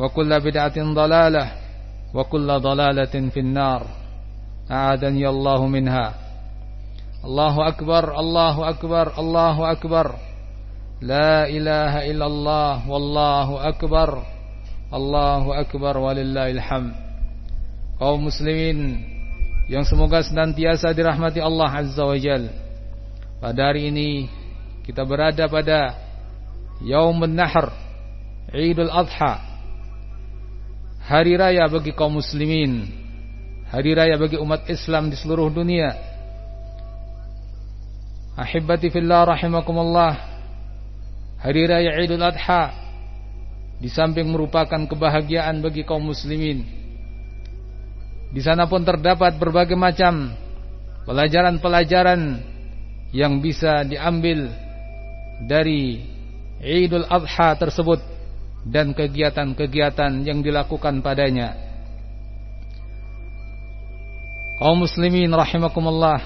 وكل بدعة ضلالة وكل ضلالة في النار. أعادني الله منها. الله أكبر الله أكبر الله أكبر. لا إله إلا الله والله أكبر. الله أكبر ولله الحمد. kaum muslimin yang semoga senantiasa dirahmati Allah Azza wa Jal. Pada hari ini kita berada pada Yaumun Nahr, Idul Adha. Hari raya bagi kaum muslimin, hari raya bagi umat Islam di seluruh dunia. Ahibati fillah rahimakumullah. Hari raya Idul Adha di samping merupakan kebahagiaan bagi kaum muslimin di sana pun terdapat berbagai macam pelajaran-pelajaran yang bisa diambil dari Idul Adha tersebut dan kegiatan-kegiatan yang dilakukan padanya. Kaum muslimin rahimakumullah.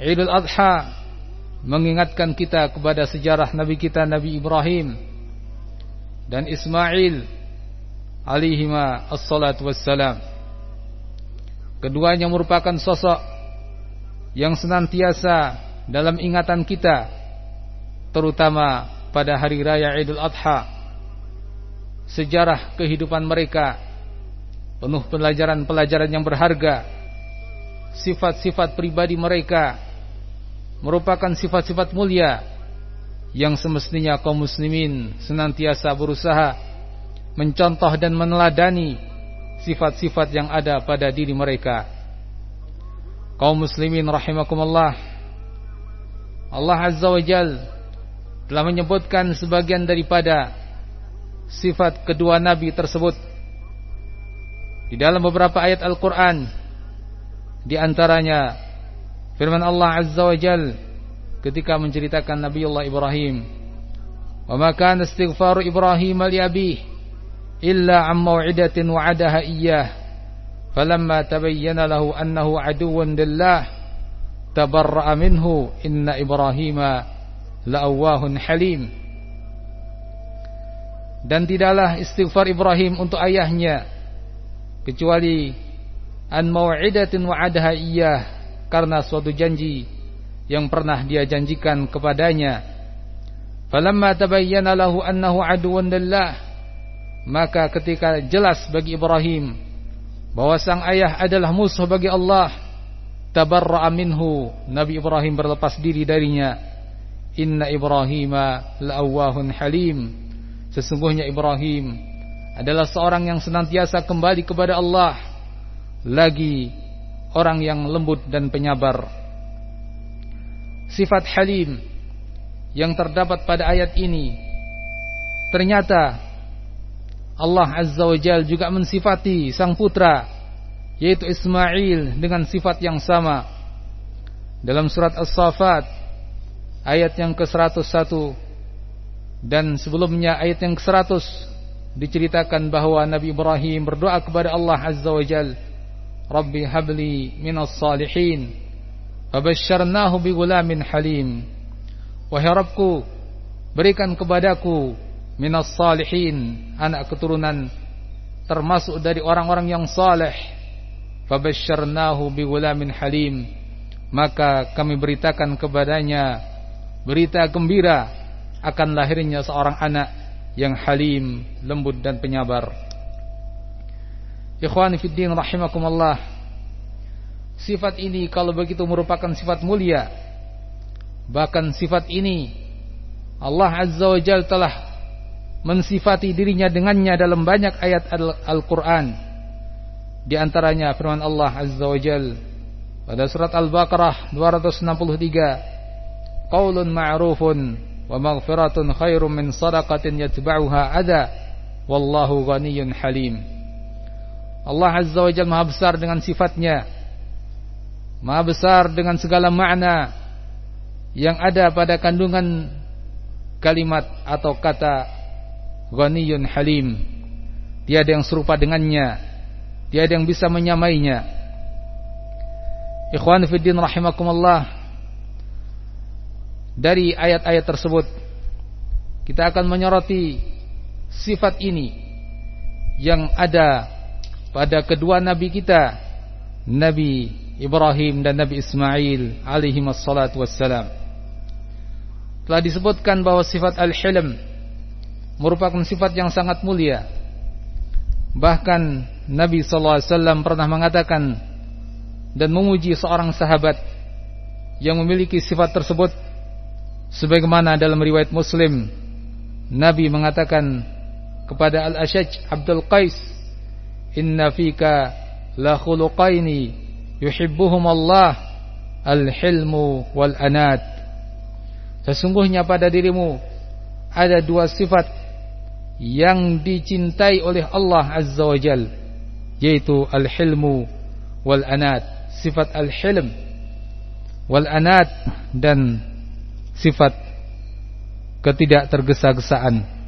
Idul Adha mengingatkan kita kepada sejarah nabi kita Nabi Ibrahim dan Ismail alaihima assalatu wassalam Keduanya merupakan sosok yang senantiasa dalam ingatan kita terutama pada hari raya Idul Adha sejarah kehidupan mereka penuh pelajaran-pelajaran yang berharga sifat-sifat pribadi mereka merupakan sifat-sifat mulia yang semestinya kaum muslimin senantiasa berusaha mencontoh dan meneladani sifat-sifat yang ada pada diri mereka. Kaum muslimin rahimakumullah. Allah Azza wa Jal telah menyebutkan sebagian daripada sifat kedua nabi tersebut. Di dalam beberapa ayat Al-Qur'an di antaranya firman Allah Azza wa Jal ketika menceritakan Nabi Allah Ibrahim wa ma kana istighfaru Ibrahim li abih illa am mau'idatin wa'adaha iyyah falamma tabayyana lahu annahu aduwwun lillah tabarra'a minhu inna Ibrahima la'awahun halim. Dan tidaklah istighfar Ibrahim untuk ayahnya kecuali an mau'idatin wa'adaha iyyah karena suatu janji yang pernah dia janjikan kepadanya. Falamma tabayyana lahu annahu aduwwun lillah maka ketika jelas bagi Ibrahim bahwa sang ayah adalah musuh bagi Allah tabarra'a minhu Nabi Ibrahim berlepas diri darinya Inna Ibrahim la'awwahun halim. Sesungguhnya Ibrahim adalah seorang yang senantiasa kembali kepada Allah, lagi orang yang lembut dan penyabar. Sifat halim yang terdapat pada ayat ini ternyata Allah Azza wa Jal juga mensifati sang putra yaitu Ismail dengan sifat yang sama dalam surat As-Saffat ayat yang ke-101 dan sebelumnya ayat yang ke-100 diceritakan bahwa Nabi Ibrahim berdoa kepada Allah Azza wa Jal Rabbi habli minas salihin Fabasyarnahu bi gulamin halim. Wahai Rabbku Berikan kepadaku Minas salihin Anak keturunan Termasuk dari orang-orang yang saleh. Fabasyarnahu bi gulamin halim. Maka kami beritakan kepadanya Berita gembira Akan lahirnya seorang anak Yang halim, lembut dan penyabar. Ikhwani fiddin rahimakumullah. Sifat ini kalau begitu merupakan sifat mulia. Bahkan sifat ini Allah Azza wa Jal telah Mensifati dirinya dengannya dalam banyak ayat Al-Quran. Di antaranya firman Allah Azza wa Jal Pada surat Al-Baqarah 263 Qawlun ma'rufun Wa maghfiratun khairun min sadaqatin yatba'uha ada Wallahu ghaniyun halim Allah Azza wa Jal maha besar dengan sifatnya Maha besar dengan segala makna yang ada pada kandungan kalimat atau kata Ghaniyun Halim. Tiada yang serupa dengannya, tiada yang bisa menyamainya. Ikhwan fiddin rahimakumullah. Dari ayat-ayat tersebut kita akan menyoroti sifat ini yang ada pada kedua nabi kita, Nabi Ibrahim dan Nabi Ismail alaihi wassalatu wassalam. Telah disebutkan bahwa sifat al-hilm merupakan sifat yang sangat mulia. Bahkan Nabi sallallahu alaihi wasallam pernah mengatakan dan memuji seorang sahabat yang memiliki sifat tersebut sebagaimana dalam riwayat Muslim Nabi mengatakan kepada Al-Ashaj Abdul Qais inna fika la khuluqaini yuhibbuhum Allah al-hilmu wal anat sesungguhnya pada dirimu ada dua sifat yang dicintai oleh Allah azza wa jal yaitu al-hilmu wal anat sifat al-hilm wal anat dan sifat ketidak tergesa-gesaan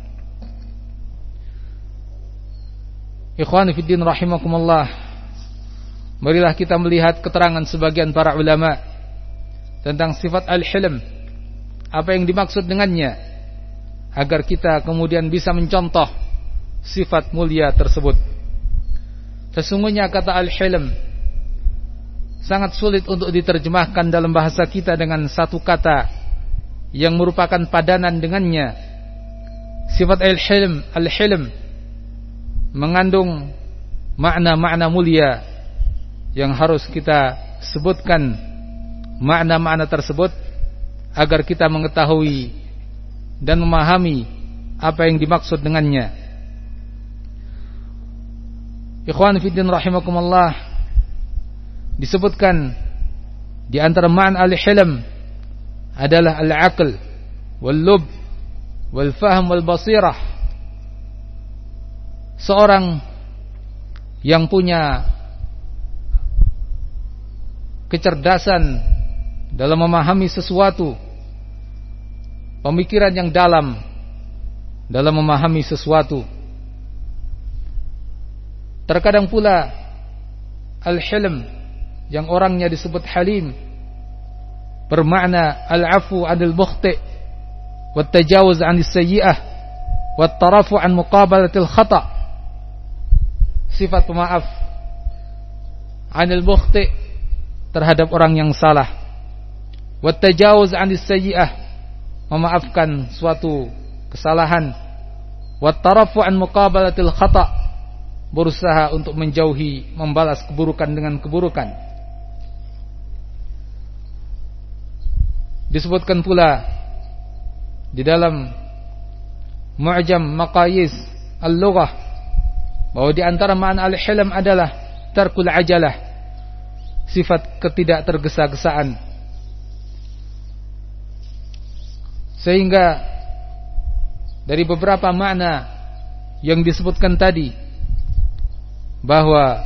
Ikhwani fi din rahimakumullah Marilah kita melihat keterangan sebagian para ulama tentang sifat al-hilm. Apa yang dimaksud dengannya agar kita kemudian bisa mencontoh sifat mulia tersebut. Sesungguhnya kata al-hilm sangat sulit untuk diterjemahkan dalam bahasa kita dengan satu kata yang merupakan padanan dengannya. Sifat al-hilm, al-hilm mengandung makna-makna mulia yang harus kita sebutkan makna-makna tersebut agar kita mengetahui dan memahami apa yang dimaksud dengannya. Ikhwan fillah rahimakumullah disebutkan di antara makna al-hilm adalah al-aql wal-lub wal-fahm wal-basirah. Seorang yang punya kecerdasan dalam memahami sesuatu, pemikiran yang dalam dalam memahami sesuatu. Terkadang pula al-hilm yang orangnya disebut halim bermakna al-afu 'anil mukhti' wa tajawuz 'anis sayyi'ah wa tarafu 'an muqabalatil khata' sifat pemaaf 'anil mukhti' terhadap orang yang salah. Wattajawuz 'anis sayyi'ah memaafkan suatu kesalahan. Wattarafu 'an muqabalatil khata' berusaha untuk menjauhi membalas keburukan dengan keburukan. Disebutkan pula di dalam Mu'jam Maqayis Al-Lughah bahwa di antara makna al-hilm adalah tarkul ajalah sifat ketidak tergesa-gesaan sehingga dari beberapa makna yang disebutkan tadi bahwa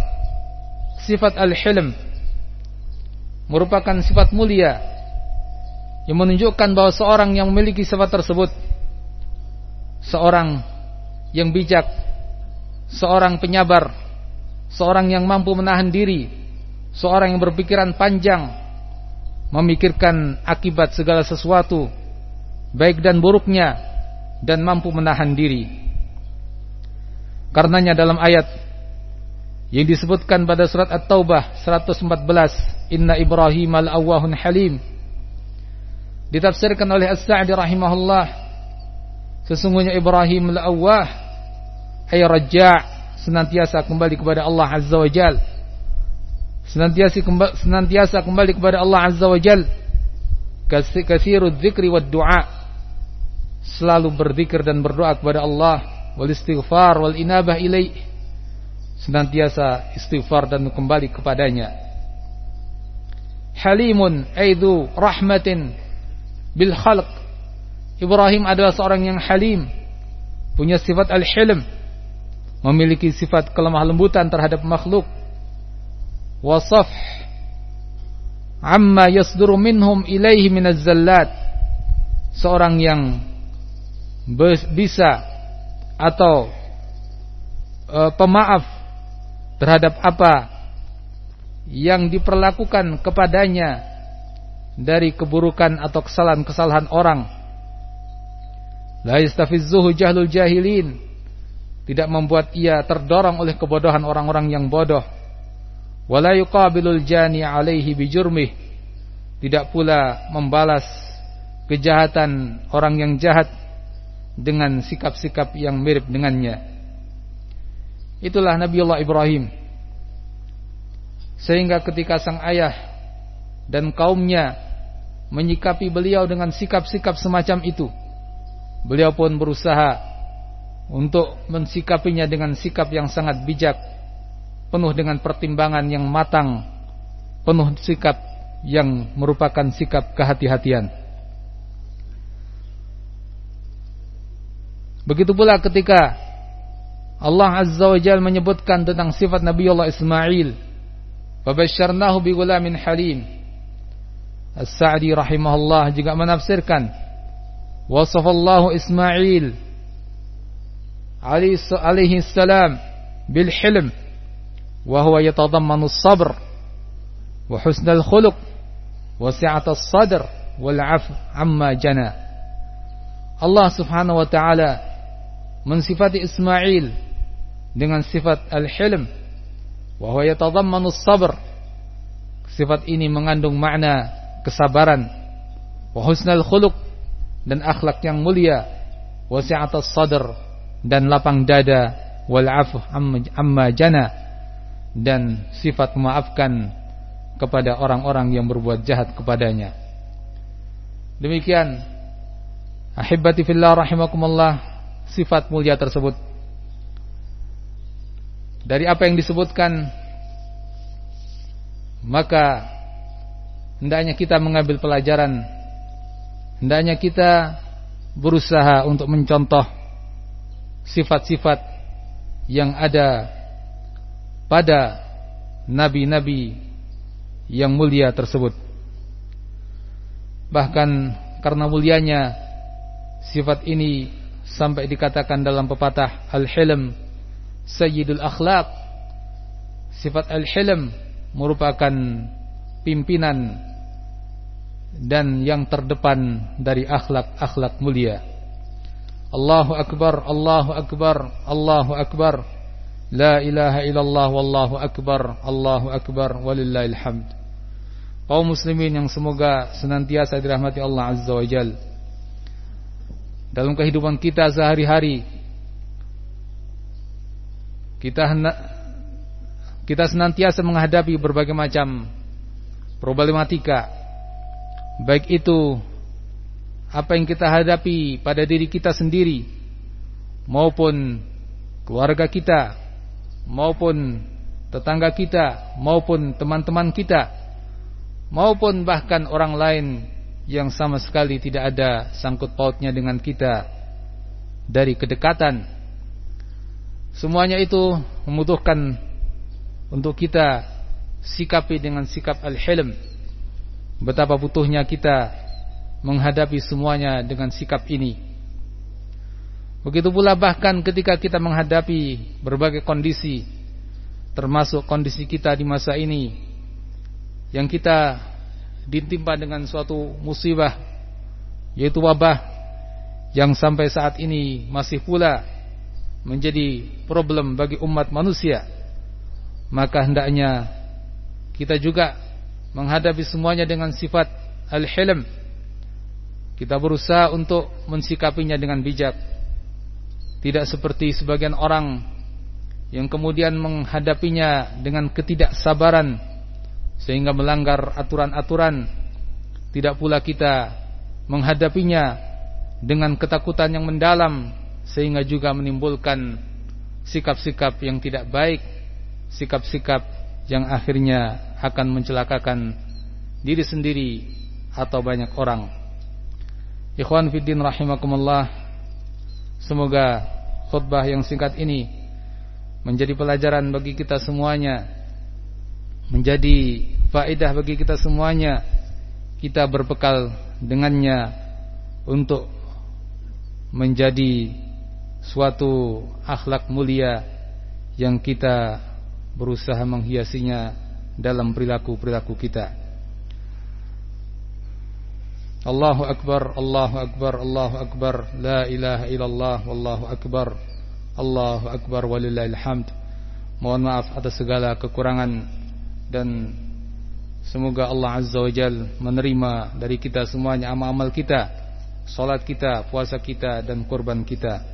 sifat al-hilm merupakan sifat mulia yang menunjukkan bahwa seorang yang memiliki sifat tersebut seorang yang bijak seorang penyabar, seorang yang mampu menahan diri, seorang yang berpikiran panjang, memikirkan akibat segala sesuatu, baik dan buruknya, dan mampu menahan diri. Karenanya dalam ayat yang disebutkan pada surat At-Taubah 114, Inna Ibrahim al-awwahun halim, ditafsirkan oleh As-Sa'di rahimahullah, sesungguhnya Ibrahim al-awwah ay raja' senantiasa kembali kepada Allah Azza wa Jal. Senantiasa kembali, senantiasa kembali kepada Allah Azza wa Jal. Kathiru dzikri wad du'a. Selalu berzikir dan berdoa kepada Allah. Wal istighfar wal inabah ilaih. Senantiasa istighfar dan kembali kepadanya. Halimun aidu rahmatin bil khalq. Ibrahim adalah seorang yang halim punya sifat al-hilm memiliki sifat kelemah lembutan terhadap makhluk. Wasaf amma yasduru minhum ilaihi minaz zallat. Seorang yang bisa atau e, pemaaf terhadap apa yang diperlakukan kepadanya dari keburukan atau kesalahan-kesalahan orang. La yastafizzuhu jahlul jahilin. Tidak membuat ia terdorong oleh kebodohan orang-orang yang bodoh. Wala yuqabilul jani alaihi bijurmih. Tidak pula membalas kejahatan orang yang jahat dengan sikap-sikap yang mirip dengannya. Itulah Nabi Allah Ibrahim. Sehingga ketika sang ayah dan kaumnya menyikapi beliau dengan sikap-sikap semacam itu beliau pun berusaha untuk mensikapinya dengan sikap yang sangat bijak, penuh dengan pertimbangan yang matang, penuh sikap yang merupakan sikap kehati-hatian. Begitu pula ketika Allah Azza wa Jalla menyebutkan tentang sifat Nabi Allah Ismail, "Fabasyarnahu bi ghulamin halim." As-Sa'di rahimahullah juga menafsirkan wasafallahu Ismail alaihi salam bil hilm wa huwa yatadammanu sabr wa husnal khuluq wa si'at as-sadr wal 'af amma jana. Allah Subhanahu wa taala mensifati Ismail dengan sifat al-hilm wa huwa yatadammanu sabr sifat ini mengandung makna kesabaran. Wa husnal khuluq dan akhlak yang mulia. Wa si'atas sadr dan lapang dada. Wal afu amma jana. Dan sifat memaafkan kepada orang-orang yang berbuat jahat kepadanya. Demikian. Ahibati fillah rahimakumullah. Sifat mulia tersebut. Dari apa yang disebutkan maka hendaknya kita mengambil pelajaran hendaknya kita berusaha untuk mencontoh sifat-sifat yang ada pada nabi-nabi yang mulia tersebut. Bahkan karena mulianya sifat ini sampai dikatakan dalam pepatah Al-Hilm Sayyidul Akhlaq. Sifat Al-Hilm merupakan pimpinan dan yang terdepan dari akhlak-akhlak mulia. Allahu Akbar, Allahu Akbar, Allahu Akbar. La ilaha illallah wallahu akbar, Allahu akbar walillahil hamd. Kaum muslimin yang semoga senantiasa dirahmati Allah Azza wa Jal. Dalam kehidupan kita sehari-hari kita kita senantiasa menghadapi berbagai macam problematika. Baik itu apa yang kita hadapi pada diri kita sendiri maupun keluarga kita maupun tetangga kita maupun teman-teman kita maupun bahkan orang lain yang sama sekali tidak ada sangkut pautnya dengan kita dari kedekatan. Semuanya itu membutuhkan untuk kita sikapi dengan sikap al-hilm betapa butuhnya kita menghadapi semuanya dengan sikap ini. Begitu pula bahkan ketika kita menghadapi berbagai kondisi termasuk kondisi kita di masa ini yang kita ditimpa dengan suatu musibah yaitu wabah yang sampai saat ini masih pula menjadi problem bagi umat manusia maka hendaknya kita juga menghadapi semuanya dengan sifat al-hilm kita berusaha untuk mensikapinya dengan bijak tidak seperti sebagian orang yang kemudian menghadapinya dengan ketidaksabaran sehingga melanggar aturan-aturan. Tidak pula kita menghadapinya dengan ketakutan yang mendalam sehingga juga menimbulkan sikap-sikap yang tidak baik, sikap-sikap yang akhirnya akan mencelakakan diri sendiri atau banyak orang. Ikhwan fiddin rahimakumullah. Semoga khutbah yang singkat ini menjadi pelajaran bagi kita semuanya, menjadi faedah bagi kita semuanya. Kita berbekal dengannya untuk menjadi suatu akhlak mulia yang kita berusaha menghiasinya dalam perilaku-perilaku kita. Allahu Akbar, Allahu Akbar, Allahu Akbar, La ilaha illallah, Wallahu Akbar, Allahu Akbar, walillahil hamd. Mohon maaf atas segala kekurangan dan semoga Allah Azza wa menerima dari kita semuanya amal-amal kita, salat kita, puasa kita dan kurban kita.